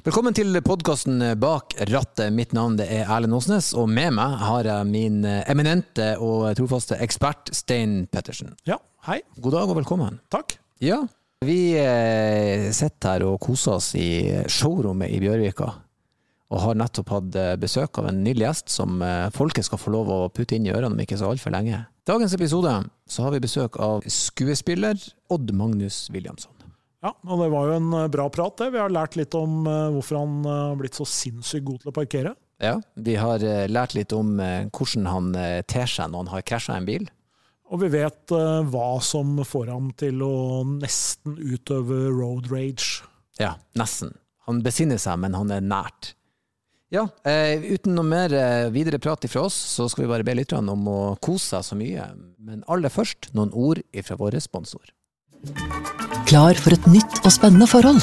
Velkommen til podkasten Bak rattet. Mitt navn er Erlend Åsnes, og med meg har jeg min eminente og trofaste ekspert Stein Pettersen. Ja, hei. God dag og velkommen. Takk. Ja, vi eh, sitter her og koser oss i showrommet i Bjørvika. Og har nettopp hatt eh, besøk av en nydelig gjest som eh, folket skal få lov å putte inn i ørene om ikke så altfor lenge. Dagens episode så har vi besøk av skuespiller Odd Magnus Williamson. Ja, og det var jo en eh, bra prat, det. Vi har lært litt om eh, hvorfor han eh, har blitt så sinnssykt god til å parkere. Ja, Vi har eh, lært litt om eh, hvordan han eh, ter seg når han har krasja en bil. Og vi vet eh, hva som får ham til å nesten utøve road rage. Ja, nesten. Han besinner seg, men han er nært. Ja, eh, uten noe mer eh, videre prat ifra oss, så skal vi bare be lytterne om å kose seg så mye. Men aller først noen ord ifra vår sponsor. Klar for et nytt og spennende forhold?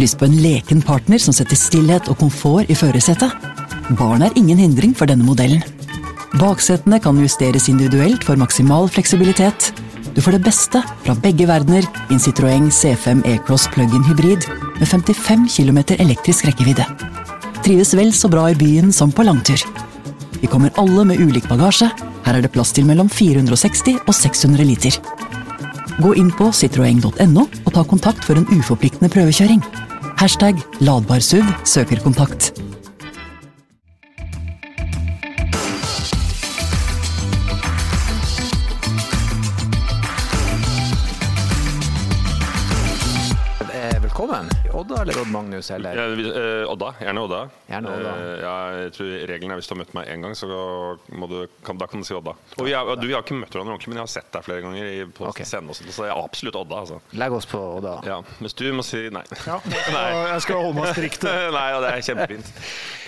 Lyst på en leken partner som setter stillhet og komfort i førersetet? Barn er ingen hindring for denne modellen. Baksetene kan justeres individuelt for maksimal fleksibilitet. Du får det beste fra begge verdener i en Citroën C5 E-Cross plug-in hybrid med 55 km elektrisk rekkevidde. Trives vel så bra i byen som på langtur. Vi kommer alle med ulik bagasje. Her er det plass til mellom 460 og 600 liter. Gå inn på citroeng.no og ta kontakt for en uforpliktende prøvekjøring. Hashtag ladbarsuv søker kontakt. Eller Odd Magnus, eller? Ja, vi- eh, Odda. Gjerne Odda. Gjerne Odda. Eh, ja, jeg tror Regelen er hvis du har møtt meg én gang, så må du, kan, da kan du si Odda. Og vi, har, du, vi har ikke møtt hverandre ordentlig, men jeg har sett deg flere ganger i, på okay. scenen. Også, så jeg er absolutt Odda. Altså. Legg oss på Odda. Ja, Mens du må si nei. Ja, jeg skal holde meg strikt. nei, ja, det er kjempefint.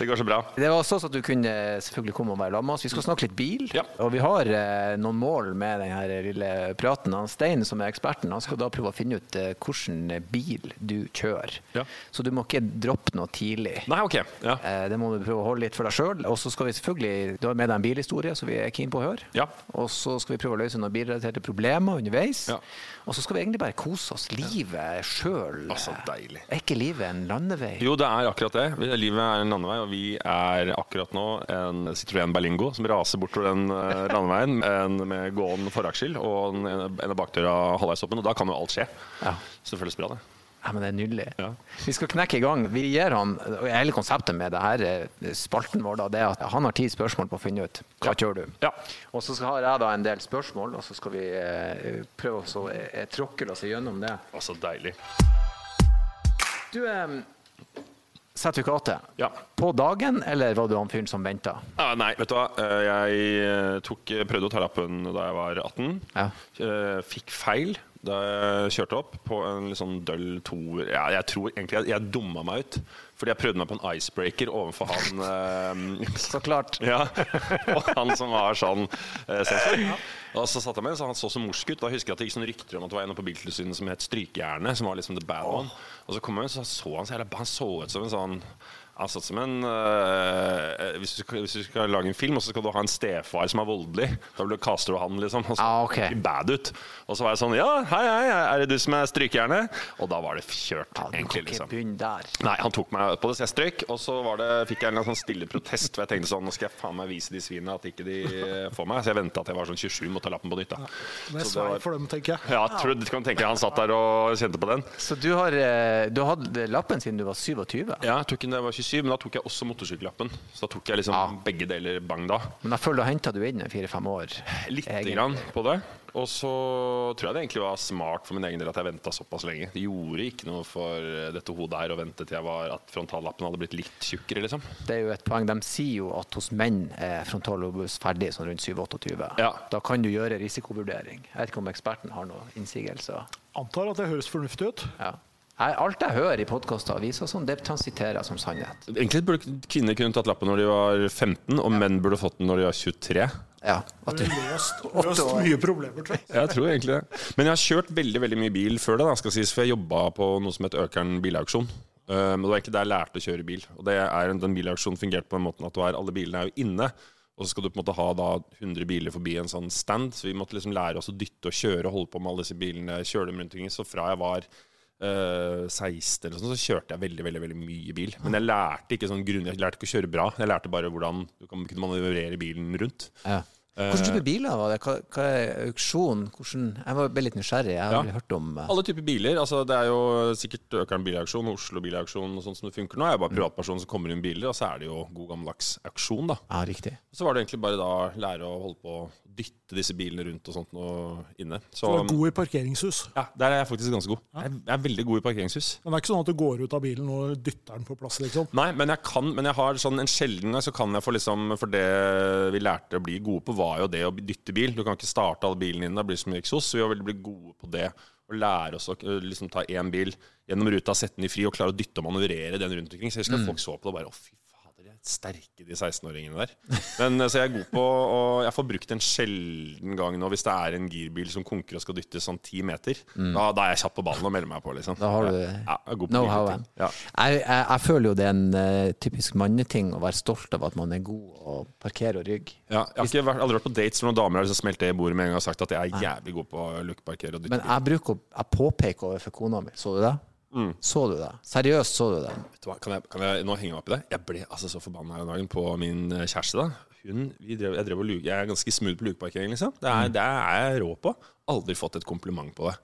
Det går så bra. Det var sånn at du kunne selvfølgelig komme og være sammen med oss. Vi skal snakke litt bil. Ja. Og vi har eh, noen mål med denne lille praten. Han Stein, som er eksperten, han skal da prøve å finne ut eh, hvilken bil du kjører. Ja. Så du må ikke droppe noe tidlig. Nei, OK. Ja. Eh, Det må du prøve å holde litt for deg sjøl. Og så skal vi selvfølgelig Du har med deg en bilhistorie, som vi er keen på å høre. Ja. Og så skal vi prøve å løse noen bilrelaterte problemer underveis. Ja. Og så skal vi egentlig bare kose oss. Livet sjøl. Altså, deilig. Er ikke livet en landevei? Jo, det er akkurat det. Livet er en landevei, og vi er akkurat nå en Citroën Berlingo som raser bortover den eh, landeveien en med gående foraksel og en, en av bakdøra halvveis åpen, og da kan jo alt skje. Ja. Så det føles bra, det. Ja, men det er nydelig. Ja. Vi skal knekke i gang. Vi gir han, Hele konseptet med det her eh, spalten vår da, det er at han har ti spørsmål på å finne ut hva kjører du. Ja. Og så har jeg da en del spørsmål, og så skal vi eh, prøve å eh, tråkke oss gjennom det. Altså, deilig. Du, eh, sertifikatet. Ja. På dagen, eller var du han fyren som venta? Ah, nei, vet du hva. Eh, Jeg tok, prøvde å ta lappen da jeg var 18. Ja. Fikk feil da jeg kjørte opp på en litt sånn døll toer. Ja, jeg tror egentlig jeg, jeg dumma meg ut. Fordi jeg prøvde meg på en icebreaker overfor han eh, Så klart. Ja, og han som var sånn eh, sensor. Og så satt jeg med, så han så så morsk ut. Da husker jeg at det gikk sånn rykter om at det var en på Biltilsynet som het Strykejernet. som var liksom the bad one. Og så kom jeg, så så han så jævla Han så ut som en sånn han så ut som en eh, hvis, du skal, hvis du skal lage en film, og så skal du ha en stefar som er voldelig, da blir du caster du han, liksom. Og så Ah, okay. bad ut. Og så var jeg sånn Ja, hei, hei, er det du som er strykejernet? Og da var det kjørt, Ja, egentlig. liksom der. Nei, han tok meg på det, så jeg strøyk. Og så var det, fikk jeg en sånn stille protest. For jeg tenkte sånn, nå skal jeg faen meg vise de svinene at ikke de får meg. Så jeg venta til jeg var sånn 27 måtte ta lappen på nytt. da Det er Så svei for dem, tenker jeg. Ja, tror du kan tenke deg han satt der og kjente på den. Så du har, eh, du hadde lappen siden du var 27? Ja, jeg tok den da jeg var 27, men da tok jeg også motorsykkellappen. Så da tok jeg liksom Ja. begge deler bang da. Men jeg føler da henta du inn fire-fem år. Lite egentlig. grann på det. Og så tror jeg det egentlig var smart for min egen del at jeg venta såpass lenge. Det gjorde ikke noe for eh, dette hodet her å vente til jeg var at frontallappen hadde blitt litt tjukkere, liksom. Det er jo et poeng. De sier jo at hos menn er frontallobus ferdig sånn rundt 27-28. Ja. Da kan du gjøre risikovurdering. Jeg vet ikke om eksperten har noen innsigelser. Antar at det høres fornuftig ut. Ja. Jeg, alt jeg hører i podkaster og aviser, sånn, det transiterer jeg som sannhet. Egentlig burde kvinner kunne tatt lappen når de var 15, og menn burde fått den når de var 23. Ja, at du, Løst, løst mye problemer, tror jeg. Jeg tror egentlig det. Men jeg har kjørt veldig veldig mye bil før det, da, skal sies, for jeg jobba på noe som het Økern bilauksjon. Men det var egentlig der jeg lærte å kjøre bil. Og det er, Den bilauksjonen fungerte på den måten at er, alle bilene er jo inne. Og så skal du på en måte ha da 100 biler forbi en sånn stand. Så vi måtte liksom lære oss å dytte og kjøre og holde på med alle disse bilene. Kjøre dem rundt omkring. Så fra jeg var 16 eller sånn, så kjørte jeg veldig veldig, veldig mye bil. Men jeg lærte ikke sånn grunn, jeg lærte ikke å kjøre bra. Jeg lærte bare hvordan du kan kunne manøvrere bilen rundt. Ja. Hvilken type biler var det? Hva, hva er auksjon? Hvordan, jeg var ble litt nysgjerrig. Jeg har Ja. aldri hørt om uh... Alle typer biler. altså Det er jo sikkert Økern bilauksjon, Oslo bilauksjon og sånn som det funker nå. er jo bare privatperson som kommer inn biler, og så er det jo god gammeldags auksjon, da. Ja, riktig. Så var det egentlig bare da lære å holde på å dytte disse bilene rundt og sånt og inne. Så Du er god i parkeringshus. ja, der er jeg faktisk ganske god. Jeg er, jeg er veldig god i parkeringshus. Men det er ikke sånn at du går ut av bilen og dytter den på plass, liksom. Nei, men jeg kan Men jeg har sånn en sjelden gang så kan jeg få liksom For det vi lærte å bli gode på, var jo det å dytte bil. Du kan ikke starte alle bilene dine, da blir det så mye eksos. Så vi har veldig blitt gode på det. Å lære oss å øh, liksom ta én bil gjennom ruta, sette den i fri og klare å dytte og manøvrere den rundt omkring. Så jeg husker mm. folk så på det og bare Å, fy sterke, de 16-åringene der. Men Så jeg er god på Og jeg får brukt en sjelden gang nå hvis det er en girbil som konker og skal dyttes sånn ti meter. Da, da er jeg kjapp på ballen og melder meg på, liksom. Da har du ja, jeg er god på know-howen. Ja. Jeg, jeg, jeg føler jo det er en uh, typisk manneting å være stolt av at man er god og parkere og rygge. Ja, jeg har ikke vært, aldri vært på dates hvor noen damer har liksom smelt det i bordet med en gang og sagt at jeg er jævlig god på å lukeparkere og dytte Men jeg bruker jeg påpeker overfor kona mi. Så du det? Mm. Så du det? Seriøst, så du det? Vet du hva, kan jeg, kan jeg nå henge meg opp i det? Jeg ble altså så forbanna her en dagen på min eh, kjæreste. da Hun, vi drev, jeg, drev luke, jeg er ganske smooth på lukeparkering, liksom. Det er, det er jeg rå på. Aldri fått et kompliment på det.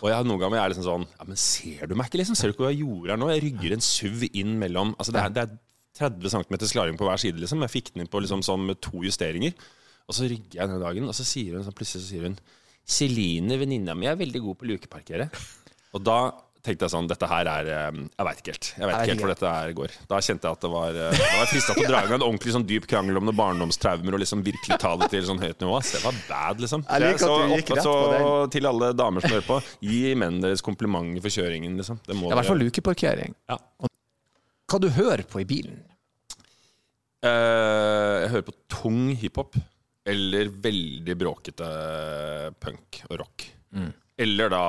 Og jeg, noen ganger er jeg liksom sånn Ja, men ser du meg ikke, liksom? Ser du ikke hva jeg gjorde her nå? Jeg rygger en SUV inn mellom Altså, det er, det er 30 cm klaring på hver side, liksom. Jeg fikk den inn på liksom sånn med to justeringer. Og så rygger jeg den dagen, og så sier hun sånn, plutselig så sier hun Celine, venninna mi, er veldig god på å lukeparkere. Og da tenkte jeg sånn Dette her er eh, Jeg veit ikke helt. Jeg vet ikke helt hvor dette her går. Da kjente jeg at det var eh, Da var jeg frista til å dra i gang en ordentlig sånn dyp krangel om noen barndomstraumer og liksom virkelig ta det til sånn høyt nivå. Så det var bad, liksom. Jeg liker Så at du gikk rett så på den. til alle damer som hører på, gi mennene deres komplimenter for kjøringen, liksom. Det må i hvert fall lukeparkering. Ja. Hva du hører på i bilen? Eh, jeg hører på tung hiphop. Eller veldig bråkete punk og rock. Eller da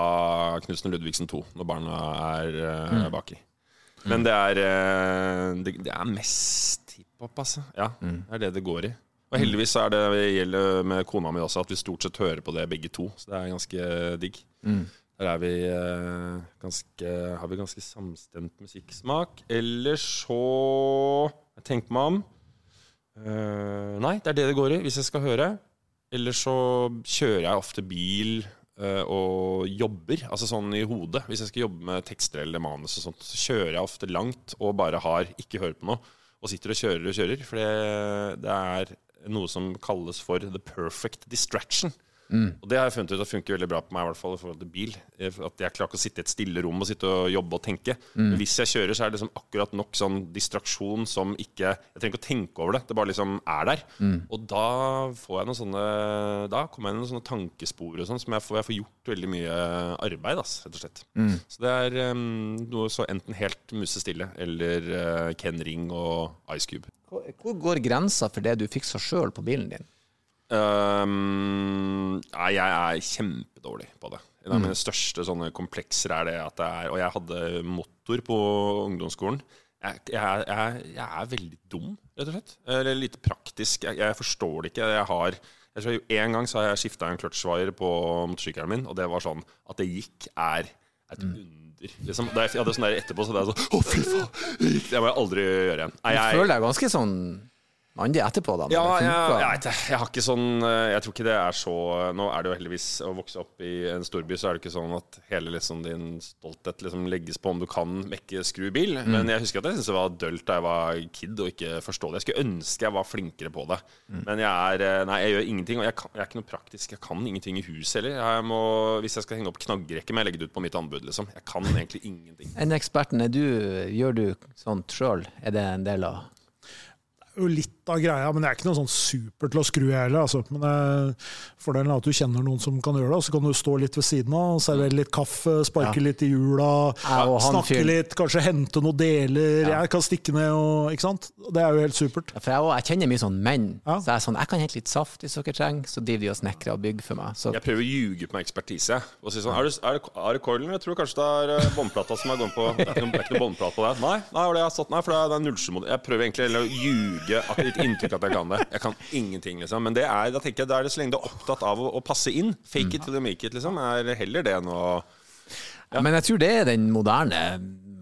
Knutsen og Ludvigsen 2, når barna er uh, baki. Men det er, uh, det, det er mest hiphop, altså. Ja, det er det det går i. Og heldigvis så er det, det gjelder med kona mi også, at vi stort sett hører på det begge to. Så det er ganske digg. Der er vi, uh, ganske, har vi ganske samstemt musikksmak. Eller så Jeg tenker meg om. Eh, nei, det er det det går i, hvis jeg skal høre. Eller så kjører jeg ofte bil eh, og jobber, altså sånn i hodet. Hvis jeg skal jobbe med tekster eller manus og sånt, så kjører jeg ofte langt og bare har ikke hørt på noe. Og sitter og kjører og kjører. For det, det er noe som kalles for the perfect distraction. Og det har jeg funnet ut at funker veldig bra på meg, i hvert fall i forhold til bil. Eh, At jeg klarer ikke å sitte i et stille rom og sitte og jobbe og tenke. Men hvis jeg kjører, så er det liksom akkurat nok sånn distraksjon som ikke Jeg trenger ikke å tenke over det, det bare liksom er der. Og da får jeg noen sånne Da kommer jeg inn i noen sånne tankespor og sånn som jeg får, jeg får gjort veldig mye arbeid, ass, rett og slett. Så det er um, noe så enten helt musestille eller uh, Ken Ring og Ice Cube. Hvor går grensa for det du fikser sjøl på bilen din? Um, nei, jeg er kjempedårlig på det. En av mine største sånne komplekser er det at det er Og jeg hadde motor på ungdomsskolen. Jeg, jeg, jeg, jeg er veldig dum, rett og slett. Eller lite praktisk. Jeg, forstår det ikke. Jeg har jeg tror En gang så har jeg skifta en kløtsjvaier på motorsykkelen min, og det var sånn at det gikk, er et under. Liksom. Jeg hadde sånn der etterpå, så det er sånn Å, fy faen! Det må jeg aldri gjøre igjen. Nei, Du jeg, føler deg ganske sånn mandig etterpå, da. ja, jeg, jeg, jeg har ikke sånn eh, Jeg tror ikke det er så Nå er det jo heldigvis å vokse opp i en storby, så er det ikke sånn at hele liksom din stolthet liksom legges på om du kan mekke skru bil. Men jeg husker at jeg syntes det var dølt da jeg var kid og ikke forstå det. Jeg skulle ønske jeg var flinkere på det. Men jeg er eh, Nei, jeg gjør ingenting. Og jeg, kan, er ikke noe praktisk. Jeg kan ingenting i huset heller. Jeg må, hvis jeg skal henge opp knaggrekke, må jeg legge det ut på mitt anbud, liksom. Jeg kan egentlig ingenting. Enn eksperten, er du, gjør du sånt sjøl? Er det en del av jo litt av greia, men jeg er ikke noe sånn super til å skru, jeg heller. Altså. Men eh, fordelen er at du kjenner noen som kan gjøre det, og så kan du stå litt ved siden av, servere litt kaffe, sparke Ja. litt i hjula, Ja, snakke fyr. litt, kanskje hente noen deler. Ja. Jeg kan stikke ned og Ikke sant? Det er jo helt supert. Ja, For jeg, jeg kjenner mye sånn menn. Ja. Så jeg er sånn, jeg kan hente litt saft hvis dere trenger, så driver de og snekrer og bygger for meg. Så Jeg prøver å ljuge på meg ekspertise. Og si sånn, er, det, er, det, er det coilen? Jeg tror kanskje det er eh, båndplata som er gått på. Det er ikke noe, noe båndplate på det. Nei, nei, det har jeg satt, nei, for det er, det er nullsjemodell. Jeg prøver egentlig å ljuge akkurat litt inntrykk at jeg kan det. Jeg kan ingenting, liksom. Men det er, da tenker jeg, da er det så lenge du er opptatt av å, å passe inn. Fake it till you make it, liksom. Er heller det enn å Men jeg tror det er den moderne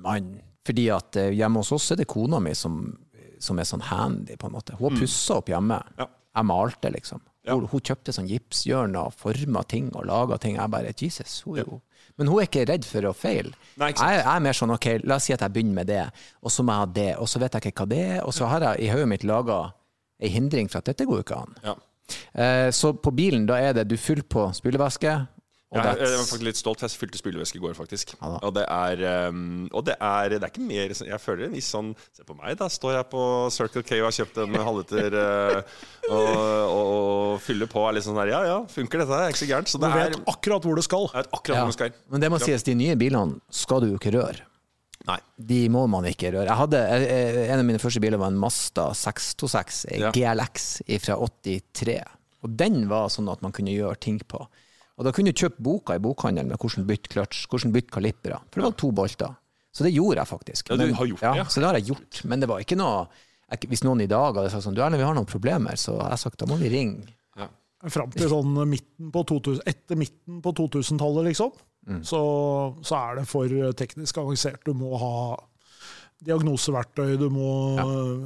mannen. Fordi at eh, hjemme hos oss er det kona mi som, som er sånn handy, på en måte. Hun har pussa opp hjemme. Ja. Jeg malte, liksom. Ja. Hun, hun kjøpte sånn gipshjørner og forma ting og laga ting. Jeg bare Jesus, hun er jo Men hun er ikke redd for å feile. Jeg, jeg er mer sånn OK, la oss si at jeg begynner med det, og så må jeg ha det, og så vet jeg ikke hva det er, og så har jeg i hodet mitt laga ei hindring for at dette går jo ikke an. Ja. Eh, så på bilen, da er det du fyller på spylevæske, og Jeg, jeg var faktisk litt stolt, jeg fylte spylevæske i går, faktisk. Ja og det er um, Og det er, det er ikke mer Jeg føler en viss sånn Se på meg, da står jeg på Circle K og har kjøpt en halvliter uh, og, og, og fyller på. Er litt sånn der Ja ja, funker dette? Det er ikke så gærent. Så Du vet er, vet akkurat hvor det skal. det er akkurat Ja. hvor det skal. Men det må sies, de nye bilene skal du jo ikke røre. Nei. De må man ikke røre. Jeg hadde, en av mine første biler var en Masta 626 eh, Ja. GLX fra 83. Og den var sånn at man kunne gjøre ting på. Og da kunne du kjøpe boka i bokhandelen med hvordan bytte kløtsj, hvordan bytte kalipere. For det var to bolter. Så det gjorde jeg faktisk. Ja, du har gjort det, ja. Så det har jeg gjort. Men det var ikke noe jeg- Hvis noen i dag hadde sagt sånn Du Erne, vi har noen problemer, så har jeg sagt da må vi ringe. Fram til sånn midten på 2000, etter midten på 2000-tallet, liksom. Mm. Så, så er det for teknisk avansert. Du må ha diagnoseverktøy, du må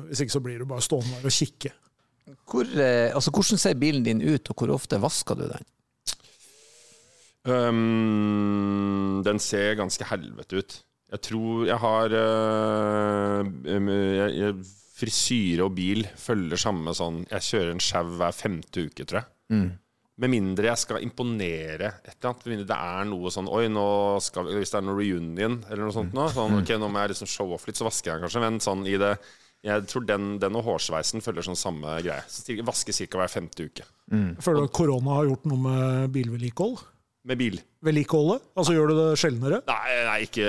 Hvis ikke så blir du bare stående der og kikke. Hvor, eh, altså, hvordan ser bilen din ut, og hvor ofte vasker du den? Um, den ser ganske helvete ut. Jeg tror jeg har uh, jeg, jeg, Frisyre og bil følger samme sånn Jeg kjører en sjau hver femte uke, tror jeg. Med mindre jeg skal imponere et eller annet. Med mindre det er noe sånn Oi, nå skal vi, hvis det er noe reunion eller noe sånt nå, sånn, ok, nå må jeg liksom show off litt, så vasker jeg kanskje. Men sånn i det Jeg tror den, den og hårsveisen følger sånn samme greie. Så vasker ca. hver femte uke. Mm. føler at korona har gjort noe med bilvedlikehold. Med bil. Vedlikeholdet? Altså gjør du det sjeldnere? Nei, nei, ikke,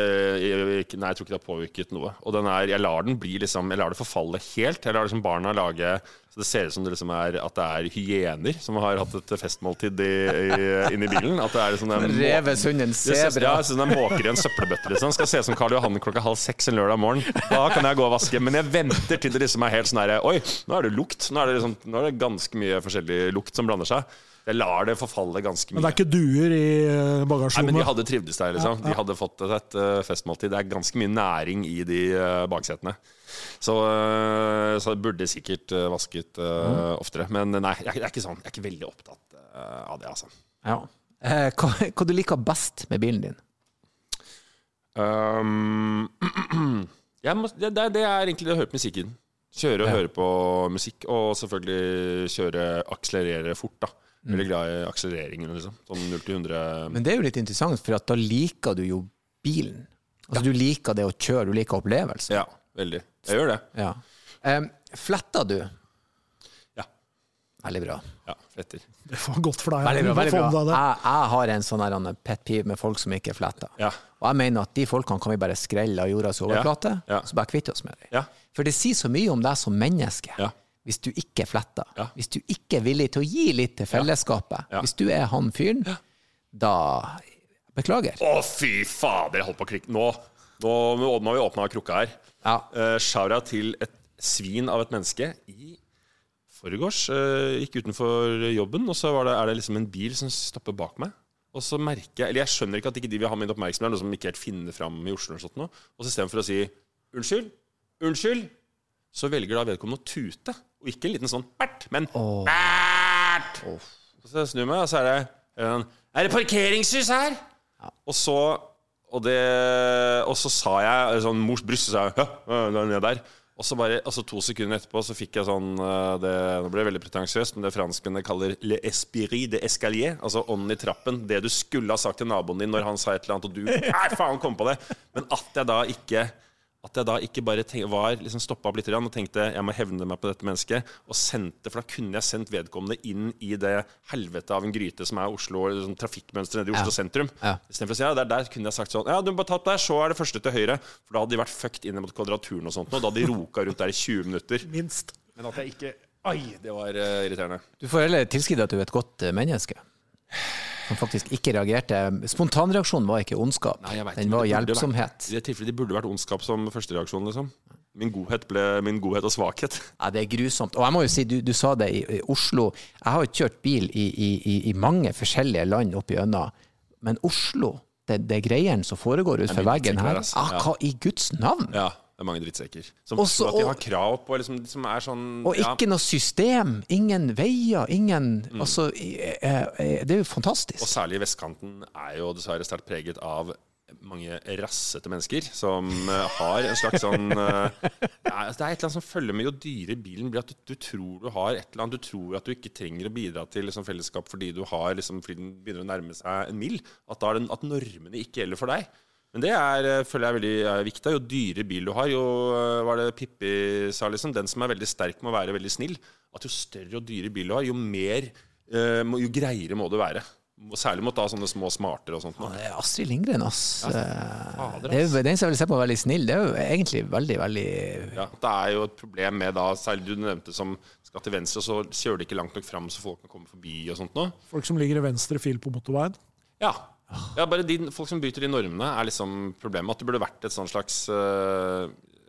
ikke, nei, jeg tror ikke det har påvirket noe. Og den er, jeg lar den bli liksom Jeg lar det forfalle helt. Jeg lar liksom barna lage Så det ser ut som det liksom er at det er hyener som har hatt et festmåltid i, i, inni bilen. At det er liksom en det sebra. ja, sånn den måker i en søppelbøtte. Liksom. Skal se ut som Karl Johan klokka halv seks en lørdag morgen. Da kan jeg gå og vaske. Men jeg venter til det liksom er helt sånn herre Oi, nå er det lukt. Nå er det, liksom, nå er det ganske mye forskjellig lukt som blander seg. Jeg lar det forfalle ganske mye. Men det er ikke duer i bagasjerommet? Nei, men De hadde trivdes der, liksom. De hadde fått et uh, festmåltid. Det er ganske mye næring i de uh, baksetene. Så, uh, så det burde sikkert uh, vasket uh, oftere. Men nei, jeg, jeg er ikke sånn Jeg er ikke veldig opptatt uh, av det, altså. Ja. Eh, hva, hva du liker best med bilen din? Um, jeg må, det, det det er egentlig det å høre på musikken. Kjøre og Ja. høre på musikk, og selvfølgelig kjøre akselerere fort, da. Veldig glad i akselereringen, liksom. Sånn 0 til 100 Men det er jo litt interessant, for at da liker du jo bilen. Altså Du liker det å kjøre, du liker opplevelsen. Ja, veldig. Jeg gjør det. Ja. Um, fletter du? Ja. Veldig bra. Ja, fletter. Det var godt for deg. Veldig bra, veldig bra. Jeg, jeg har en sånn her, pet peeve med folk som ikke fletter. Ja. Og jeg mener at de folkene kan vi bare skrelle av jordas overflate, Ja. så bare kvitte oss med dem. Ja. For det sier så mye om deg som menneske. Ja. Hvis du ikke fletter, Ja. hvis du ikke er villig til å gi litt til fellesskapet, Ja. hvis du er han fyren, da Beklager. Å, fy fader, jeg holdt på å klikke. Nå, nå, nå har vi åpna krukka her. Ja. Uh, Shout-out til et svin av et menneske i forgårs. Uh, gikk utenfor jobben, og så var det, er det liksom en bil som stopper bak meg. Og så merker jeg Eller jeg skjønner ikke at ikke de vil ha min oppmerksomhet, noe som ikke helt finner fram i Oslo. eller sånt nå. Og så istedenfor å si 'unnskyld', 'unnskyld', så velger da vedkommende å tute. Og ikke en liten sånn bert, men bert. Oh. så snur jeg meg, og så er det en, Er det parkeringshus her? Og så og, det, og så sa jeg sånn Mors bryst, så sa jeg ja, ned der. Og så bare, altså to sekunder etterpå så fikk jeg sånn eh, det, Nå ble det veldig pretensiøst, men det franskmennene kaller le esprit de escalier. Altså ånden i trappen. Det du skulle ha sagt til naboen din når han sa et eller annet, og du Nei, faen, kom på det! Men at jeg da ikke at jeg da ikke bare tenk, var liksom stoppa opp litt og tenkte jeg må hevne meg på dette mennesket, og sendte, for da kunne jeg sendt vedkommende inn i det helvete av en gryte som er Oslo, eller sånn trafikkmønsteret nede i Oslo Ja. sentrum. Ja. Istedenfor å si ja, der, der kunne jeg sagt sånn Ja, du må bare ta opp der, så er det første til høyre. For da hadde de vært fucked inn mot kvadraturen og sånt, og da hadde de roka rundt der i 20 minutter. Minst. Men at jeg ikke Ai, det var uh, irriterende. Du får heller tilskrive at du er et godt uh, menneske. Som faktisk ikke reagerte. Spontanreaksjonen var ikke ondskap. Nei, vet Den var hjelpsomhet. Vært, I det tilfellet det burde vært ondskap som førstereaksjon, liksom. Min godhet ble min godhet og svakhet. Ja, det er grusomt. Og jeg må jo si, du, du sa det i, i Oslo. Jeg har jo kjørt bil i, i, i, mange forskjellige land opp igjennom, men Oslo det, det greiene som foregår utenfor veggen her. drittsekker, Ah, altså. hva i Guds navn? Ja, det er mange drittsekker. Som, Også- tror at de har krav på liksom, Som er sånn Og ja. ikke noe system, ingen veier, ingen Altså, eh, eh, det er jo fantastisk. Og særlig vestkanten er jo dessverre sterkt preget av mange rassete mennesker som eh, har en slags sånn ja, Det er et eller annet som følger med jo dyrere bilen blir. At du, du tror du har et eller annet. Du tror at du ikke trenger å bidra til liksom, fellesskap fordi du har liksom, fordi den begynner å nærme seg en mil. At, er at normene ikke gjelder for deg. Men det er, eh, føler jeg er veldig er viktig. Jo dyrere bil du har, jo eh, var det Pippi sa liksom, den som er veldig sterk, må være veldig snill. At jo større og dyrere bil du har, jo mer eh, jo greiere må du være. Særlig mot da sånne små smarter og sånt. nå. Det er Astrid Lindgren, ass. fader, ass. Det er jo den som jeg vil se på veldig snill. Det er jo egentlig veldig, veldig Ja, det er jo et problem med da, særlig du nevnte som skal til venstre, så kjører de ikke langt nok fram så folk kan komme forbi og sånt nå. Folk som ligger i venstre fil på motorveien. Ja. Ja bare de, folk som bryter de normene, er liksom problemet. At det burde vært et sånt slags eh,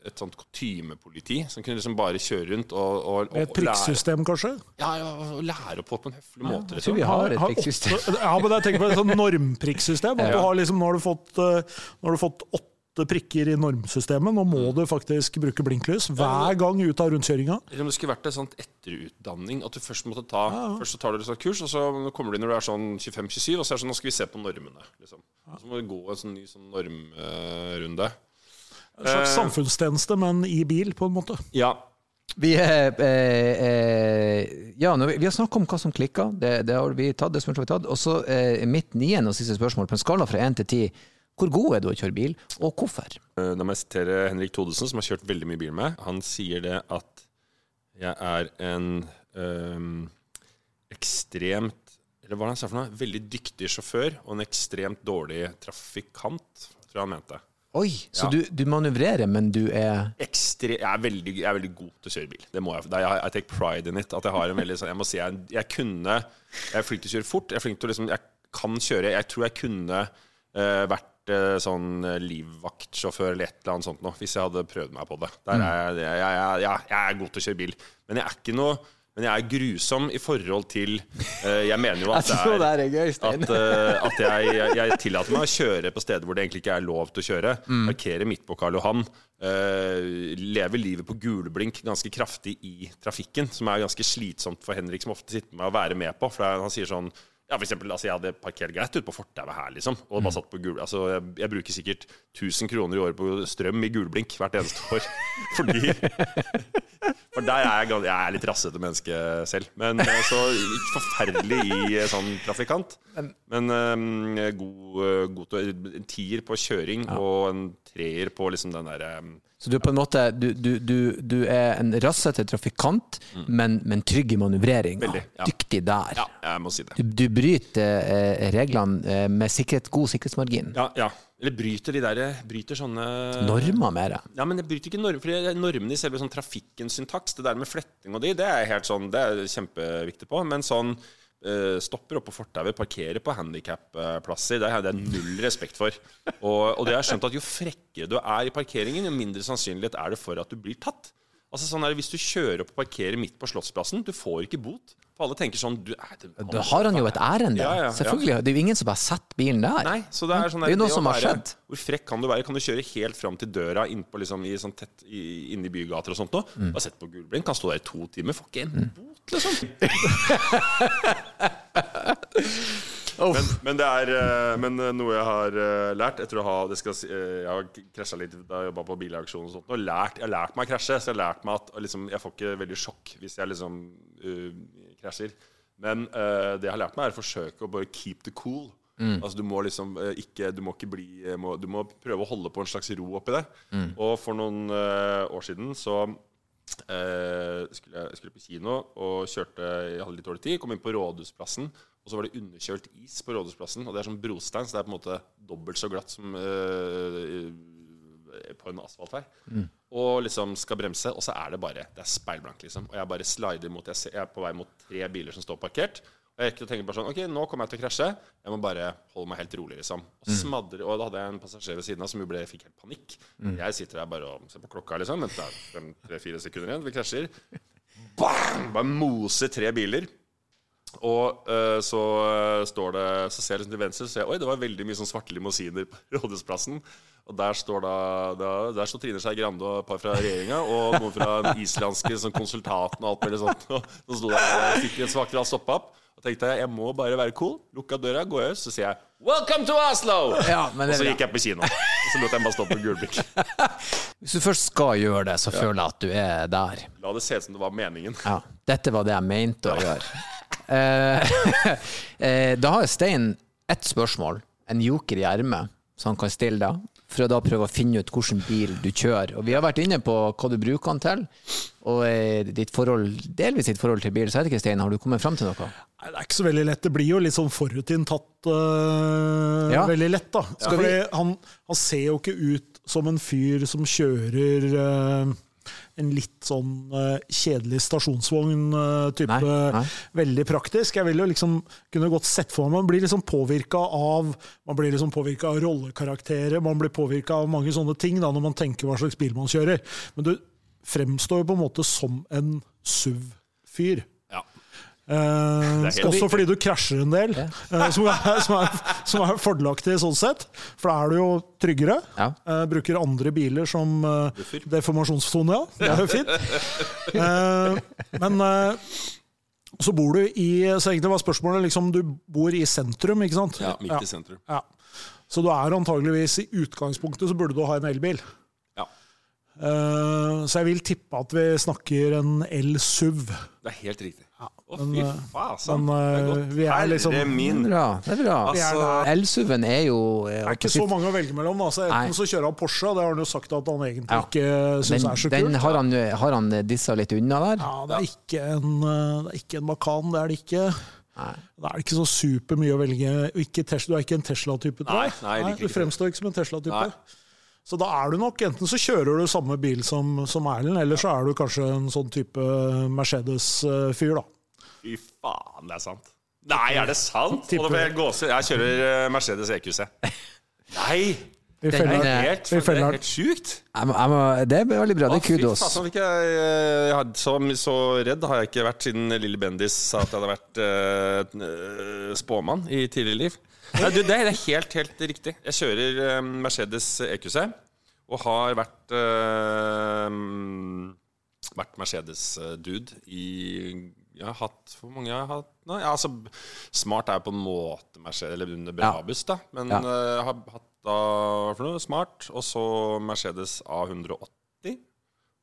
et sånt kutymepoliti som kunne liksom bare kjøre rundt og, og, Med et og prikksystem, kanskje? ja, ja, og lære opp folk på en høflig måte. Jeg tror Liksom. vi har et prikksystem. Ja, men jeg tenker på et sånt normprikksystem. At du har liksom, nå, har du fått, eh, nå har du fått åtte prikker i normsystemet. Nå må du faktisk bruke blinklys hver gang ut av rundkjøringa. Det skulle vært en sånn etterutdanning. At du først måtte ta Først så tar du et sånt kurs, og så kommer du inn når du er sånn 25-27, og så er det sånn Nå skal vi se på normene. Liksom. Og så må du gå en sånn ny sånn normrunde. En slags Eh. samfunnstjeneste, men i bil, på en måte. ja. Vi, eh, eh, eh, ja, vi, vi har snakket om hva som klikker. det, det har vi tatt. det har vi tatt. Og så eh, mitt niende og siste spørsmål. På en skala fra én til ti, hvor god er du å kjøre bil, og hvorfor? Eh, Da må jeg sitere Henrik Thodesen, som har kjørt veldig mye bil med. Han sier det at jeg er en øhm, ekstremt Eller hva han sa for noe? Veldig dyktig sjåfør og en ekstremt dårlig trafikant, tror jeg han mente. Oi, så Ja. du, du manøvrerer, men du er Ekstre jeg, er veldig, jeg er veldig god til å kjøre bil. Det må jeg. Det er, I take pride in it. At jeg har en veldig sånn Jeg må si jeg, jeg kunne Jeg er flink til å kjøre fort. Jeg er flink til å liksom Jeg kan kjøre. Jeg tror jeg kunne uh, vært eh, sånn eh, livvaktsjåfør eller et eller annet sånt noe, hvis jeg hadde prøvd meg på det. Der er jeg, jeg, jeg, jeg, er god til å kjøre bil. Men jeg er ikke noe men jeg er grusom i forhold til uh, Jeg mener jo at det er at, uh, at jeg, jeg, tillater meg å kjøre på steder hvor det egentlig ikke er lov til å kjøre. Parkere midt på Karl Johan. Uh, lever livet på guleblink ganske kraftig i trafikken, som er ganske slitsomt for Henrik, som ofte sitter med å være med på. For han sier sånn ja, for eksempel, altså, Jeg hadde parkert greit ute på fortauet her, liksom. Og bare satt på gul, altså, jeg, jeg bruker sikkert 1000 kroner i året på strøm i gulblink hvert eneste år. Fordi For der er jeg, jeg er litt rassete menneske selv. Men eh, så ikke forferdelig i eh, sånn trafikant. Men um, god, god En tier på kjøring og en treer på liksom den derre Så du er på en måte Du, du, du, du er en rassete trafikant, men, men trygg i manøvrering. Veldig, ja. Dyktig der. Ja, jeg må si det. Du, bryter eh, reglene eh, med sikkerhet, god sikkerhetsmargin. Ja, ja. Eller bryter de der Bryter sånne Normer mer. Ja, men jeg bryter ikke normer, for normene i selve sånn trafikkens syntaks, det der med fletting og de, det er helt sånn, det er kjempeviktig på. Men sånn eh, stopper oppe på fortauet, parkerer på handikapplasser, det har jeg null respekt for. Og, og det har jeg skjønt at jo frekkere du er i parkeringen, jo mindre sannsynlighet er det for at du blir tatt. Altså sånn er det Hvis du kjører opp og parkerer midt på Slottsplassen, du får ikke bot. For alle tenker sånn du, er det, Da har han jo et ærend, Ja, ja, ja. Selvfølgelig. Det er jo ingen som har sett bilen der. Nei, så det er sånn Det er jo noe som har skjedd. Hvor frekk kan du være? Kan du kjøre helt fram til døra innpå liksom, i sånn tett i, inne i bygater og sånt noe? Mm. Bare sett på gulblink, kan stå der i to timer, får ikke en bot, liksom. men, men det er eh, men eh, noe jeg har eh, lært etter å ha det skal, Jeg har krasja litt da jeg jobba på bilauksjon og sånt. Og lært, jeg har lært meg å krasje, så jeg har lært meg at liksom, jeg får ikke veldig sjokk hvis jeg liksom uh, krasjer. Men uh, det jeg har lært meg, er å forsøke å bare keep the cool. Altså Du må liksom ikke Du må ikke bli må, Du må prøve å holde på en slags ro oppi det. Og for noen uh, år siden så uh, skulle jeg skulle på kino og kjørte Jeg hadde litt dårlig tid. Kom inn på Rådhusplassen, og så var det underkjølt is på Rådhusplassen. Og det er sånn brostein, så det er på en måte dobbelt så glatt som eh, på en asfaltvei. Og liksom skal bremse, og så er det bare Det er speilblankt, liksom. Og jeg bare slider mot Jeg, er på vei mot tre biler som står parkert. Og jeg rekker å tenke bare sånn Ok, nå kommer jeg til å krasje. Jeg må bare holde meg helt rolig, liksom. Og smadre Og da hadde jeg en passasjer ved siden av som jo ble, fikk helt panikk. Jeg sitter der bare og ser på klokka, liksom. Venter fem, tre-fire sekunder igjen. Vi krasjer. Bang! Bare moser tre biler. Og uh, så eh, står det Så ser jeg liksom til venstre, så jeg Oi, det var veldig mye sånn svarte limousiner på Rådhusplassen. Og der står da, da Der står Trine Skei Grande og et par fra regjeringa, og noen fra den islandske sånn konsultaten og alt mulig sånt. Og så sto det en svak rast stoppa opp. Og tenkte jeg jeg må bare være cool. Lukka døra, gå ut, så sier jeg 'Welcome to Oslo!' Ja, men og så gikk jeg på kino. Og så lot jeg bare stå på gulblikk. Hvis du først skal gjøre det, så føler jeg at du er der. La det se ut som det var meningen. Ja, dette var det jeg mente å gjøre. Eh, eh, da har Stein ett spørsmål, en joker i ermet, som han kan stille deg, for å da prøve å finne ut hvilken bil du kjører. Og vi har vært inne på hva du bruker den til, og eh, ditt forhold, delvis ditt forhold til bil. Så er vet ikke, Stein, har du kommet fram til noe? Nei, det er ikke så veldig lett. Det blir jo litt sånn forutinntatt uh, Ja. veldig lett, da. Ja, Fordi vi- han, han ser jo ikke ut som en fyr som kjører uh, en litt sånn uh, kjedelig stasjonsvogn-type. Nei. Veldig praktisk. Jeg ville jo liksom kunne godt sett for meg Man blir liksom påvirka av Man blir liksom av rollekarakterer, man blir påvirka av mange sånne ting da, når man tenker hva slags bil man kjører. Men du fremstår jo på en måte som en SUV-fyr. Ja. Eh, også riktig. fordi du krasjer en del, eh, som, er, som, er, som er fordelaktig sånn sett. For da er du jo tryggere. Ja. Eh, bruker andre biler som eh, deformasjonssone, ja. Det er jo fint. Eh, men eh, så bor du i Så egentlig var spørsmålet liksom Du bor i sentrum, ikke sant? ja midt i sentrum. Ja. Så du er antageligvis i utgangspunktet så burde du ha en elbil. Ja. Eh, så jeg vil tippe at vi snakker en el-SUV. Det er helt riktig. Å, men, fy eh, faen. men, Det er eh, godt. vi er liksom- Herre min. Bra, det er bra. Er Altså, der. Er jo eh, Det er ikke så mange å velge mellom. Altså, Så enten så kjører han Porsche, det har han jo sagt at han egentlig Ja. ikke syns er så den kult. har han, har han dissa litt unna der? Ja, det er ikke en, eh, det er ikke en Macan, det er det ikke. Nei. Det er ikke så supermye å velge. Ikke Tesla, du er ikke en Tesla-type, tror jeg. Nei, nei, du fremstår ikke som en Tesla-type. Så da er du nok enten så kjører du samme bil som, som Erlend, eller så er du kanskje en sånn type Mercedes-fyr, da. Fy faen, det er sant. Nei, er det sant? Tipper- jeg. Jeg kjører eh, Mercedes EQC. Nei! Vi feller- den er- Helt, vi det er feller- helt sjukt. Jeg må, jeg må, det er veldig bra. Det er er fy kudos. faen, så eh, jeg hadde, så, så redd har jeg ikke vært siden Lille Bendis sa at jeg hadde vært eh, spåmann i tidligere liv. Nei, du, det er helt, helt riktig. Jeg kjører eh, Mercedes EQC og har vært uh, Vært Mercedes-dude i Jeg har hatt Hvor mange jeg har hatt nå? Ja, altså, Smart er jo på en måte Mercedes, eller under Brabus, da. Men Ja. eh, jeg har hatt da for noe, Smart, og så Mercedes A180.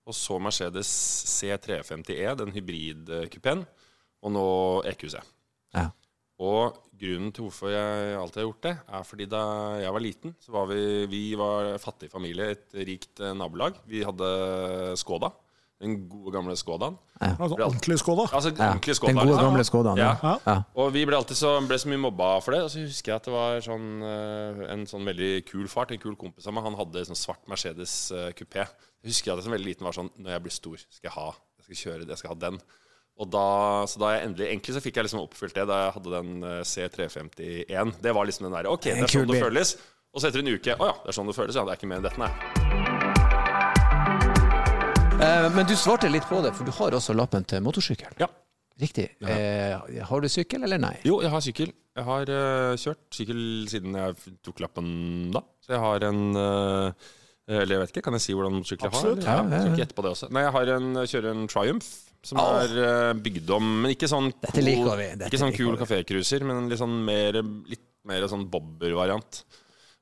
Og så Mercedes C350E, den hybridkupeen. Og nå EQC. Ja. Og grunnen til hvorfor jeg alltid har gjort det, er fordi da jeg var liten, så var vi, vi var fattig familie, et rikt eh, nabolag. Vi hadde Skoda. Den gode, gamle Skodaen. Altså, ordentlig Skoda. Altså Ja, ordentlig Skoda. den gode, liksom. gamle Skodaen. Ja. Ja. Ja. Ja. Og vi ble alltid så, ble så mye mobba for det. Og så husker jeg at det var sånn, eh, en sånn veldig kul far til en kul kompis av meg. Han hadde sånn svart Mercedes eh, kupé. Jeg husker at jeg som veldig liten var sånn Når jeg blir stor, skal jeg ha Jeg skal kjøre det, jeg skal ha den. Og da, så da jeg endelig Egentlig så fikk jeg liksom oppfylt det da jeg hadde den eh, C351. Det var liksom den derre Ok, det er sånn det føles. Og så etter en uke Å ja, det er sånn det føles. Ja, det er ikke mer enn dette, nei. Eh, men du svarte litt på det, for du har også lappen til motorsykkel. Ja. Riktig. Eh, har du sykkel, eller nei? Jo, jeg har sykkel. Jeg har uh, kjørt sykkel siden jeg tok lappen da. Så jeg har en uh, Eller jeg vet ikke, kan jeg si hvordan motorsykkel jeg har? Absolutt. Ja, ja, ja. Også. Nei, jeg har en, kjører en Triumph. Som er eh, bygd om Men ikke sånn dette Ikke sånn kul kafécruiser, men litt sånn mer, litt mer sånn bobber-variant.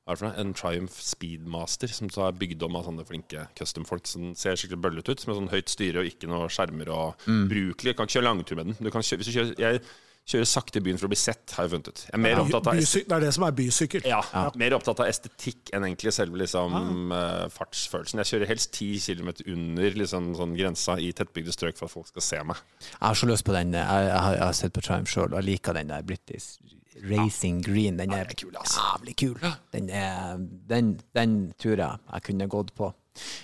Hva er det for noe? En Triumph Speedmaster som så er bygd om av sånne flinke custom-folk som ser skikkelig bøllete ut. Med sånn høyt styre og ikke noe skjermer og Mm. brukelig. Kan ikke kjøre langtur med den. Du kan kjøre, hvis du kjører, jeg kjører sakte i byen for å bli sett, har jeg funnet ut. Jeg er mer opptatt av Bysy- det er det som er bysykkel. ja, mer opptatt av estetikk enn egentlig selve liksom, eh, fartsfølelsen. Jeg kjører helst 10 km under liksom, sånn grensa i tettbygde strøk for at folk skal se meg. Jeg har så lyst på den. Jeg, jeg, har, jeg har sett på Triumph sjøl, og jeg liker den der British Racing Green. Den er, kul, jævlig kul. Den, er, den, den tror jeg jeg kunne gått på.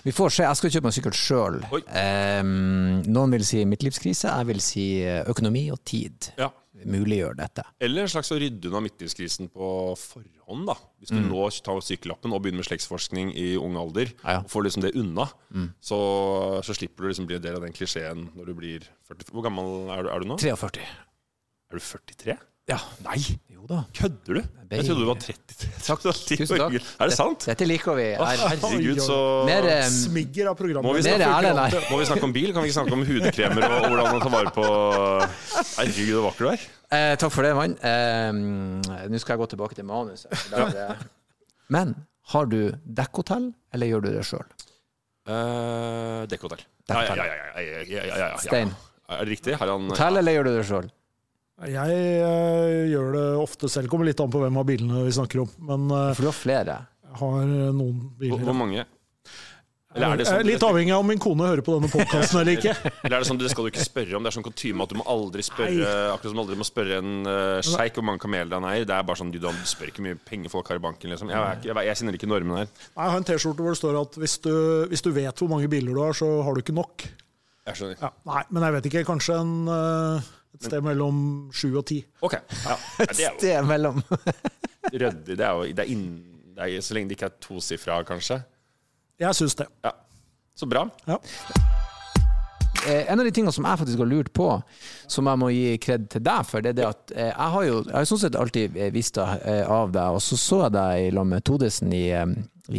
Vi får se. Jeg skal kjøpe meg sykkel sjøl. Um, noen vil si midtlivskrise, jeg vil si eh, økonomi og tid Ja. Muliggjør dette. Eller en slags å rydde unna midtlivskrisen på forhånd. da Hvis du nå tar sykkellappen og begynner med slektsforskning i ung alder, Ja, ja. og får liksom det unna, så, så slipper du liksom bli en del av den klisjeen når du blir 40 Hvor gammel er du, er du nå? 43. Er du 43? Ja. Nei! Jo da. Kødder du? Jeg trodde du var 30 Takk, Tusen takk. Er det sant? Dette liker vi. Å, herregud, så mer, um, Smigger av programmet. Må vi, snakke, det, må vi, snakke, om bil? Kan vi ikke snakke om hudkremer og hvordan man tar vare på Herregud, så vakker du er. Eh, takk for det, mann. Eh, Nå skal jeg gå tilbake til manuset. Ja. Men har du dekkhotell, eller gjør du det sjøl? Eh, dekkhotell. Ja, ja, ja, ja, ja, ja, ja, ja, Stein. Er det riktig? Har han Hotell, eller gjør du det sjøl? Jeg eh, gjør det ofte selv. Kommer litt an på hvem av bilene vi snakker om. Men eh, For du har flere. jeg har eh, noen hvor, biler. hvor mange? Eller er det Jeg sånn er litt avhengig av om min kone hører på denne podkasten eller ikke. Eller er det sånn, det skal du ikke spørre om? Det er sånn kutyme at du må aldri spørre Akkurat som du aldri må spørre en uh, sjeik hvor mange kameler han eier. Det er bare sånn, du, du spør ikke hvor mye penger folk har i banken. Liksom. Jeg, er ikke- jeg, jeg kjenner ikke normen her. Nei, Jeg har en T-skjorte hvor det står at hvis du, hvis du vet hvor mange biler du har, så har du ikke nok. Jeg skjønner. Ja, nei, men jeg vet ikke. Kanskje en, eh, et sted mellom sju og ti. Ok. Ja. Et Det Det er mellom. ryddig. Det er jo det er inn, det er, Så lenge det ikke er tosifra, kanskje. Jeg syns det. Ja. Så bra. Ja. Eh, en av de tingene som jeg faktisk har lurt på, som jeg må gi kred til deg for, det er det at eh, jeg har jo jeg har sånn sett alltid eh, visst av deg, og så så jeg deg i lag med Todesen i,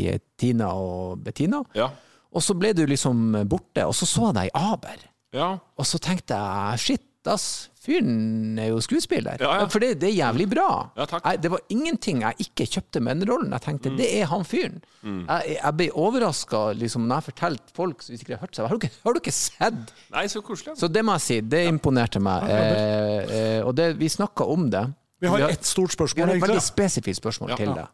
i Tina og Bettina, Ja. og så ble du liksom borte, og så så jeg deg i Aber. ja. Og så tenkte jeg shit, ass, fyren er jo skuespiller. Ja, ja. For det, det er jævlig bra. Ja, takk. Jeg, det var ingenting jeg ikke kjøpte med den rollen. Jeg tenkte det er han fyren. Mm. Jeg, jeg ble overraska liksom, når jeg fortalte folk som ikke har hørt seg, har du ikke, har du ikke sett? Nei, så koselig. Så det må jeg si, det imponerte meg. Eh, eh, og det, vi snakka om det. Vi har ett stort Vi har et veldig spesifikt spørsmål Ja. til Ja. deg.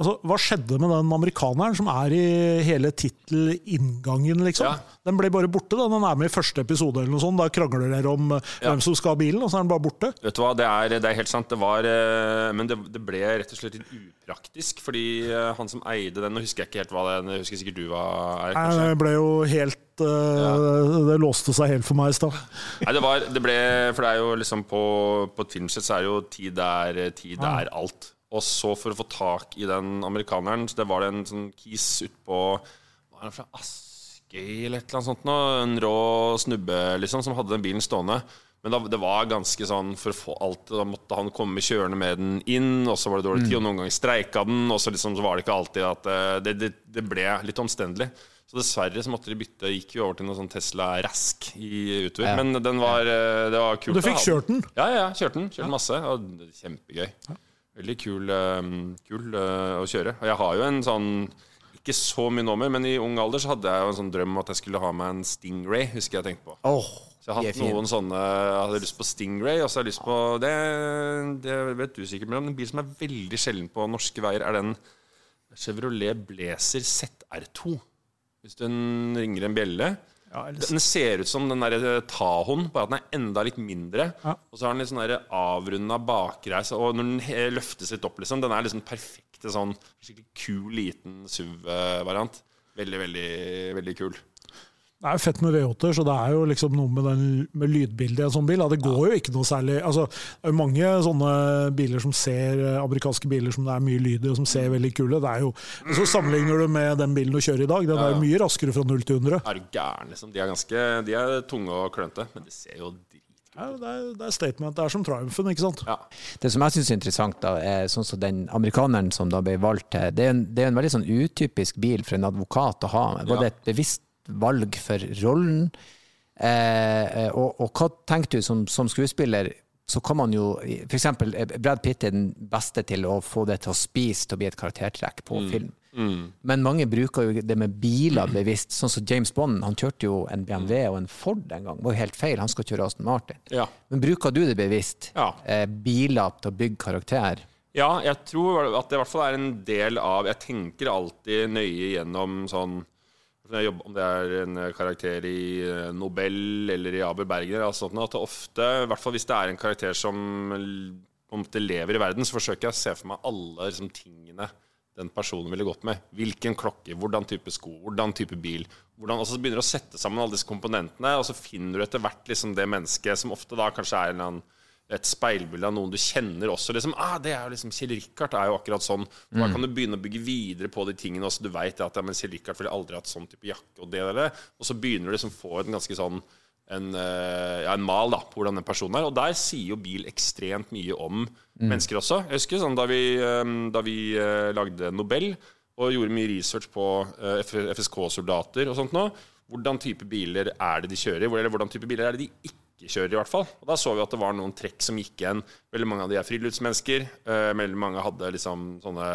Altså, hva skjedde med den amerikaneren som er i hele tittelinngangen, liksom? Ja. Den ble bare borte. da. Den er med i første episode, eller noe sånt. Da krangler dere om eh, Ja. hvem som skal ha bilen, og så er den bare borte. Vet du hva, det er, det er helt sant. Det var, eh, men det, det ble rett og slett litt upraktisk. Fordi eh, han som eide den Nå husker jeg ikke helt hva det er. Jeg husker sikkert du var er. Nei? Det ble jo helt ja. Det låste seg helt for meg i stad. Nei, det var Det ble For det er jo liksom på, på et filmsett så er det jo tid er, tid er alt. Og så for å få tak i den amerikaneren, så det var det en sånn kis utpå Var han fra Askøy eller et eller annet sånt nå? En rå snubbe, liksom, som hadde den bilen stående. Men da, det var ganske sånn For å få alt Da måtte han komme kjørende med den inn, og så var det dårlig tid, og noen ganger streika den, og så liksom så var det ikke alltid at eh, Det, det, det ble litt omstendelig. Så dessverre så måtte de bytte. Gikk vi over til noe sånn Tesla Rask i utover. Ja. Men den var, eh, det var kult. Du fikk den. kjørt den? Ja, ja, kjørte den. Kjørte masse. Og er kjempegøy. Veldig kul, eh, kul eh, å kjøre. Og jeg har jo en sånn Ikke så mye nummer, men i ung alder så hadde jeg jo en sånn drøm om at jeg skulle ha meg en Stingray. Husker jeg tenkte på. Oh, Så jeg har hatt noen sånne Jeg hadde lyst på Stingray, og så har jeg lyst på Det, det vet du sikkert, men en bil som er veldig sjelden på norske veier, er den Chevrolet Blazer ZR2. Hvis den ringer en bjelle. Den ser ut som den der Tahoen, bare at den er enda litt mindre. Ja. Og så har den litt sånn avrunda bakreis, og når den løftes litt opp, liksom, den er liksom perfekte sånn skikkelig kul, liten SUV-variant. Veldig, veldig, veldig kul. Det er jo fett med V8-er, så det er jo liksom noe med, den, med lydbildet i en sånn bil. Ja, det går jo ikke noe særlig altså, Det er jo mange sånne biler som ser eh, amerikanske biler som det er mye lyd i, og som ser veldig kule. Det er jo, Så sammenligner du med den bilen du kjører i dag. Den er jo mye raskere fra 0 til 100. Er du gæren, liksom? De er ganske De er tunge og klønete, men de ser jo dritkult Ja, det, er, det er statement. Det er som Triumphen, ikke sant? Ja. Det som jeg syns er interessant, da, er sånn som den amerikaneren som da ble valgt til Det er en, det er en veldig sånn utypisk bil for en advokat å ha. Var Ja. det et bevisst valg for rollen? Eh, og, og hva tenker du som, som skuespiller? Så kan man jo eksempel, eh, Brad Pitt er den beste til å få det til å spise til å bli et karaktertrekk på film. Men mange bruker jo det med biler bevisst. Sånn som James Bond, han kjørte jo en BMW og en Ford en gang. Det var jo helt feil, han skal kjøre Aston Martin. Ja. Men bruker du det bevisst? Ja. Eh, biler til å bygge karakter? Ja, jeg tror at det i hvert fall er en del av Jeg tenker alltid nøye gjennom sånn jobber, Om det er en karakter i eh, Nobel eller i Aber Berger, eller sånt, at det ofte, i hvert fall hvis det er en karakter som om det lever i verden, så forsøker jeg å se for meg alle liksom, tingene den personen ville gått med. Hvilken klokke, hvordan type sko, hvordan type bil. Hvordan, og så begynner du å sette sammen alle disse komponentene, og så finner du etter hvert liksom, det mennesket som ofte da kanskje er en eller annen et speilbilde av noen du kjenner også. Liksom, ah, det er jo liksom, Kjell Rikard er jo akkurat sånn. Da kan du begynne å bygge videre på de tingene. Også. Du vet at ja, men Kjell Rikard ville aldri hatt sånn type jakke og det og. Og så begynner du liksom få en ganske sånn en, eh, ja, en mal da, på hvordan den personen er. Og der sier jo bil ekstremt mye om mennesker også. Jeg husker sånn da vi, eh, da vi eh, lagde Nobel og gjorde mye research på FSK-soldater og sånt nå. Hvordan type biler er det de kjører, eller hvordan type biler er det de ikke kjører, i hvert fall. Og da så vi at det var noen trekk som gikk igjen. Veldig mange av de er friluftsmennesker. eh, veldig mange hadde liksom sånne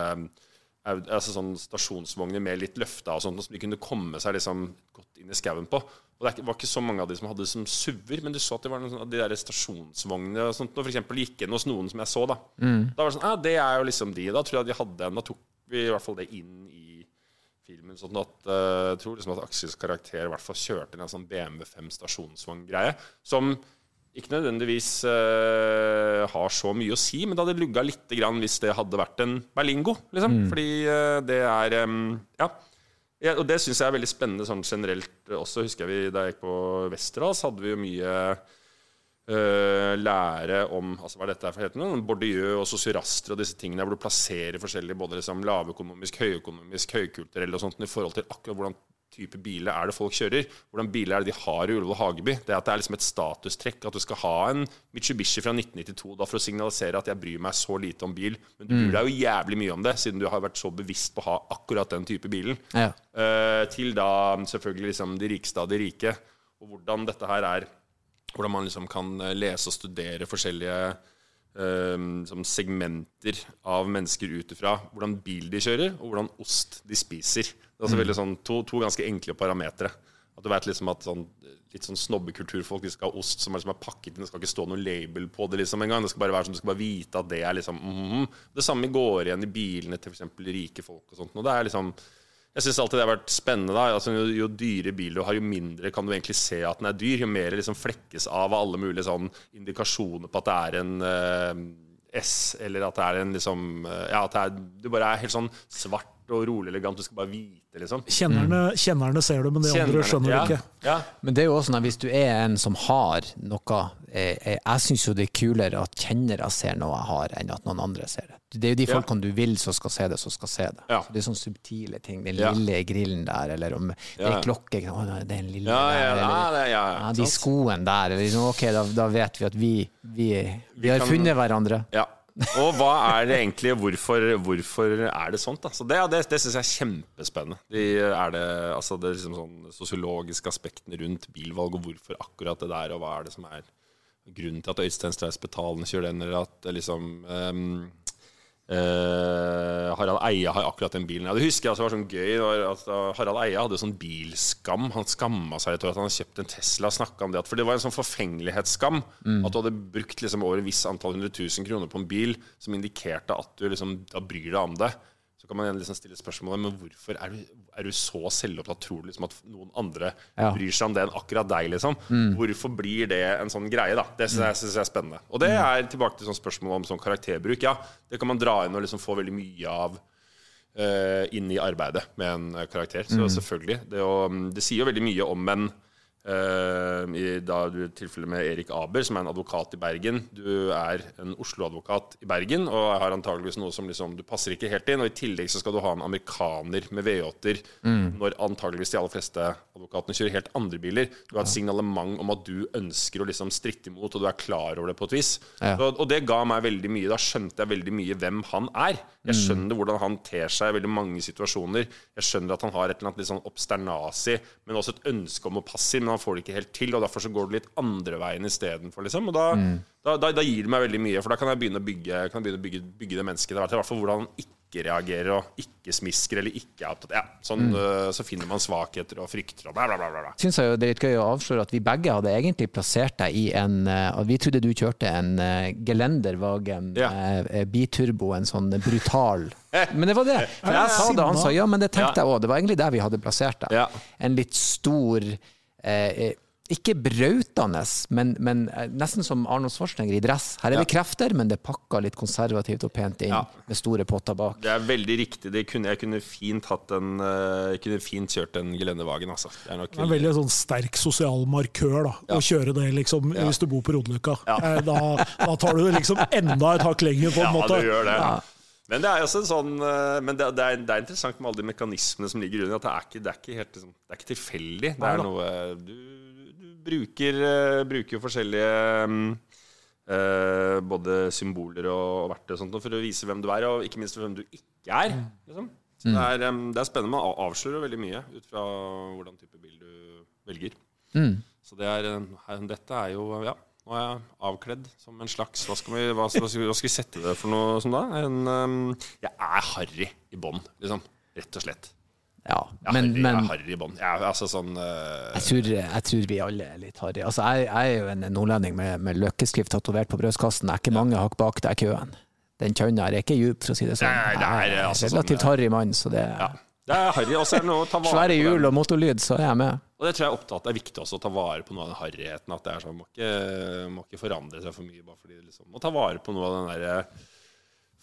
altså sånn stasjonsvogner med litt løfta og sånt, som de kunne komme seg liksom godt inn i skauen på. Og det var ikke så mange av de som hadde som SUV-er, men du så at det var noen av de der stasjonsvognene og sånt, og for eksempel gikk inn hos noen som jeg så, da. Da var det sånn, ja, det er jo liksom de. Da tror jeg de hadde en, da tok vi i hvert fall det inn i filmen, sånn at uh, jeg tror liksom at Aksels karakter i hvert fall kjørte en sånn BMW 5 stasjonsvogngreie, som ikke nødvendigvis uh, har så mye å si, men det hadde lugga lite grann hvis det hadde vært en Berlingo, liksom. Fordi uh, det er um, Ja. Ja, og det syns jeg er veldig spennende sånn generelt også. Husker jeg vi, Da jeg gikk på Westerdals, hadde vi jo mye øh, lære om altså hva er dette er for heter noe? Bourdieu og sosiaraster og disse tingene, hvor du plasserer forskjellige både liksom lavøkonomisk, høyøkonomisk, høykulturell og sånt i forhold til akkurat hvordan type biler er det folk kjører. Hvordan biler er det de har i Ullevål Hageby. Det er at det er liksom et statustrekk at du skal ha en Mitsubishi fra 1992 da for å signalisere at jeg bryr meg så lite om bil. Men du bryr deg jo jævlig mye om det, siden du har vært så bevisst på å ha akkurat den type bilen. Ja. Uh, til da selvfølgelig liksom de rikeste av de rike. Og hvordan dette her er Hvordan man liksom kan eh, lese og studere forskjellige um, segmenter av mennesker ut ifra hvordan bil de kjører, og hvordan ost de spiser. Det er altså veldig sånn, to, to ganske enkle parametere. At du vet liksom at sånn, litt sånn snobbekulturfolk de skal ha ost som er, liksom er pakket inn. Det skal ikke stå noe label på det liksom engang. Det skal bare være sånn, du skal bare vite at det er liksom mhm. Det samme går igjen i bilene til f.eks. rike folk og sånt. Og det er liksom jeg syns alltid det har vært spennende. altså, jo, jo dyre bil du har, jo mindre kan du egentlig se at den er dyr. Jo mer liksom flekkes av alle mulige sånn indikasjoner på at det er en uh, S, eller at det er en liksom eh, Ja, at det er, du bare er helt sånn svart og rolig elegant. Du skal bare vite, liksom. Kjennerne, kjennerne ser det, men de andre skjønner ja, det ikke. Ja. Men det er jo også sånn at hvis du er en som har noe Jeg, eh, Jeg syns jo det er kulere at kjennere ser noe jeg har, enn at noen andre ser det. Det er jo de Ja. folkene du vil som skal se det, som skal se det. Ja. Det er sånne subtile ting. Den Ja. lille grillen der, eller om det er klokke? Å, det er en lille Ja, ja, der, eller, ja, ja, de skoene der. Eller, liksom, ok, da, da vet vi at vi, vi, vi har kan- funnet hverandre. Ja. Og hva er det egentlig Hvorfor, hvorfor er det sånt? da? Så det det, det syns jeg er kjempespennende. De er det, altså det er liksom sånn sosiologiske aspektene rundt bilvalg, og hvorfor akkurat det der, og hva er det som er grunnen til at Øystein Streis Betalen kjører den, eller at liksom ehm, eh, Harald Eia har akkurat den bilen. Ja, det husker jeg altså var sånn gøy. Var at da Harald Eia hadde sånn bilskam. Han skamma seg litt over at han hadde kjøpt en Tesla. om det, For det var en sånn forfengelighetsskam. At du hadde brukt liksom over et visst antall hundre tusen kroner på en bil som indikerte at du liksom da bryr deg om det. Så kan man igjen liksom stille spørsmålet Men hvorfor er du, er du så selvopptatt? Tror du liksom at noen andre Ja. bryr seg om det enn akkurat deg? liksom Hvorfor blir det en sånn greie? da Det syns jeg, synes jeg er spennende. Og det er tilbake til sånn spørsmålet om sånn karakterbruk. Ja, det kan man dra inn og liksom få veldig mye av uh, inn i arbeidet med en karakter. Så selvfølgelig. Det, å, mm, det sier jo veldig mye om en i da du tilfellet med Erik Aber, som er en advokat i Bergen. Du er en Oslo-advokat i Bergen og har antageligvis noe som liksom Du passer ikke helt inn. Og i tillegg så skal du ha en amerikaner med V8-er når antageligvis de aller fleste advokatene kjører helt andre biler. Du har et signalement om at du ønsker å liksom stritte imot, og du er klar over det på et vis. Ja. Så, og det ga meg veldig mye. Da skjønte jeg veldig mye hvem han er. Jeg skjønner hvordan han ter seg i veldig mange situasjoner. Jeg skjønner at han har et eller annet litt sånn obsternasi, men også et ønske om å passe inn. Men han får det ikke helt til, og derfor så går det litt andre veien istedenfor. Liksom. Og da, da, da, da gir det meg veldig mye, for da kan jeg begynne å bygge, kan jeg begynne å bygge, bygge det mennesket. Det i hvert fall hvordan han ikke reagerer og ikke smisker eller ikke er opptatt. Ja, sånn, mm. så finner man svakheter og frykter og bla, bla, bla. bla. Syns jeg jo det er litt gøy å avsløre at vi begge hadde egentlig plassert deg i en og Vi trodde du kjørte en uh, Gelenderwagen Ja. uh, biturbo, en sånn brutal Men det var det. For jeg sa det, han sa ja, men det tenkte jeg òg. Det var egentlig der vi hadde plassert deg. Ja. En litt stor eh, eh, ikke brautende, men, men eh, nesten som Arnold Schwarzenegger i dress. Her er det krefter, men det er pakka litt konservativt og pent inn, Ja. med store potter bak. Det er veldig riktig. Det kunne, jeg kunne fint hatt en øh, Jeg kunne fint kjørt en gelendervagen, altså. Det er nok Det er en veldig sånn sterk sosial markør da, å kjøre det liksom, hvis du bor på Rodeløkka. Eh, Da, da tar du det liksom enda et hakk lenger, på en Ja, måte. du gjør det. Men det er også sånn øh, Men det, det, er, det er interessant med alle de mekanismene som ligger under. At det er ikke, det er ikke, helt, liksom, det er ikke tilfeldig. Det er noe du, du bruker, eh, bruker forskjellige mm, eh, både symboler og, verktøy og sånt for å vise hvem du er, og ikke minst hvem du ikke er. Liksom. Så det, er, em, det er spennende. Man avslører veldig mye ut fra hvordan type bil du velger. Så det er, dette er jo Ja, nå er jeg avkledd som en slags Hva skal vi, hva, skal, hva skal vi sette det for noe som da? En, um, jeg er harry i bånn, liksom. Rett og slett. Ja, Jeg men, harry, men jeg er harry i bånn. Jeg altså sånn uh, jeg tror, jeg tror vi alle er litt harry. Altså, jeg, jeg er jo en nordlending med, med løkkeskrift tatovert på brystkassen. Det er ikke mange hakk bak der i køen. Den her er ikke djup, for å si det sånn. Nei, det er, Jeg er altså, relativt sånn, harry mann, så det Ja. Det er harry. Og så er det noe å ta vare Svære hjul og motorlyd, så er jeg med. Og det tror jeg er opptatt Det er viktig også å ta vare på noe av den harryheten. At det er sånn, må ikke, må ikke forandre seg for mye. Bare fordi liksom, Må ta vare på noe av den derre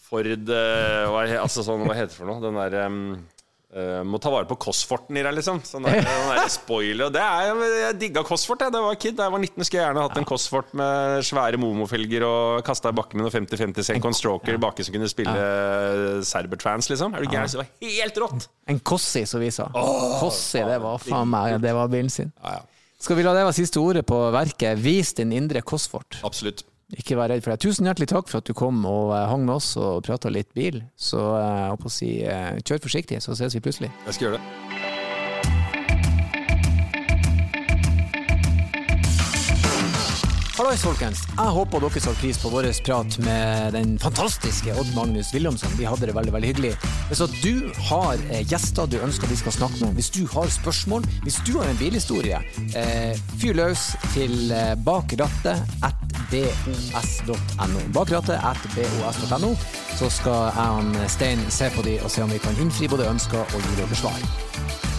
Ford eh, hva, altså sånn, hva heter det for noe? Den derre eh, må ta vare på Cosforten i deg, liksom. Sånn der, den der spoiler. Det er, jeg digga Cosfort jeg, da jeg var kid. Da jeg var 19, skulle jeg gjerne hatt en Cosfort med svære Momo-felger og kasta i bakken med noe 50-50 Sencon Stroker baki som kunne spille ja. Serbertrans, liksom. Er du gæren? Det var helt rått! En Kossi, som vi sa. Kossi, det var faen meg Det var bilen sin. Ja, ja. Skal vi la det være siste ordet på verket? Vis din indre Kosfort. Absolutt. Ikke vær redd for det. Tusen hjertelig takk for at du kom og eh, hang med oss og prata litt bil. Så eh, jeg håper å si, eh, kjør forsiktig, så ses vi plutselig. Jeg skal gjøre det. Hallois, folkens. Jeg håper dere satte pris på vår prat med den fantastiske Odd Magnus Williamson. Vi hadde det veldig veldig hyggelig. Hvis du har eh, gjester du ønsker vi skal snakke med, hvis du har spørsmål, hvis du har en bilhistorie, eh, fyr løs til eh, bakrattet at bos.no. Bakrattet at bos.no. Så skal jeg og Stein se på de og se om vi kan innfri både ønsker og gi dere.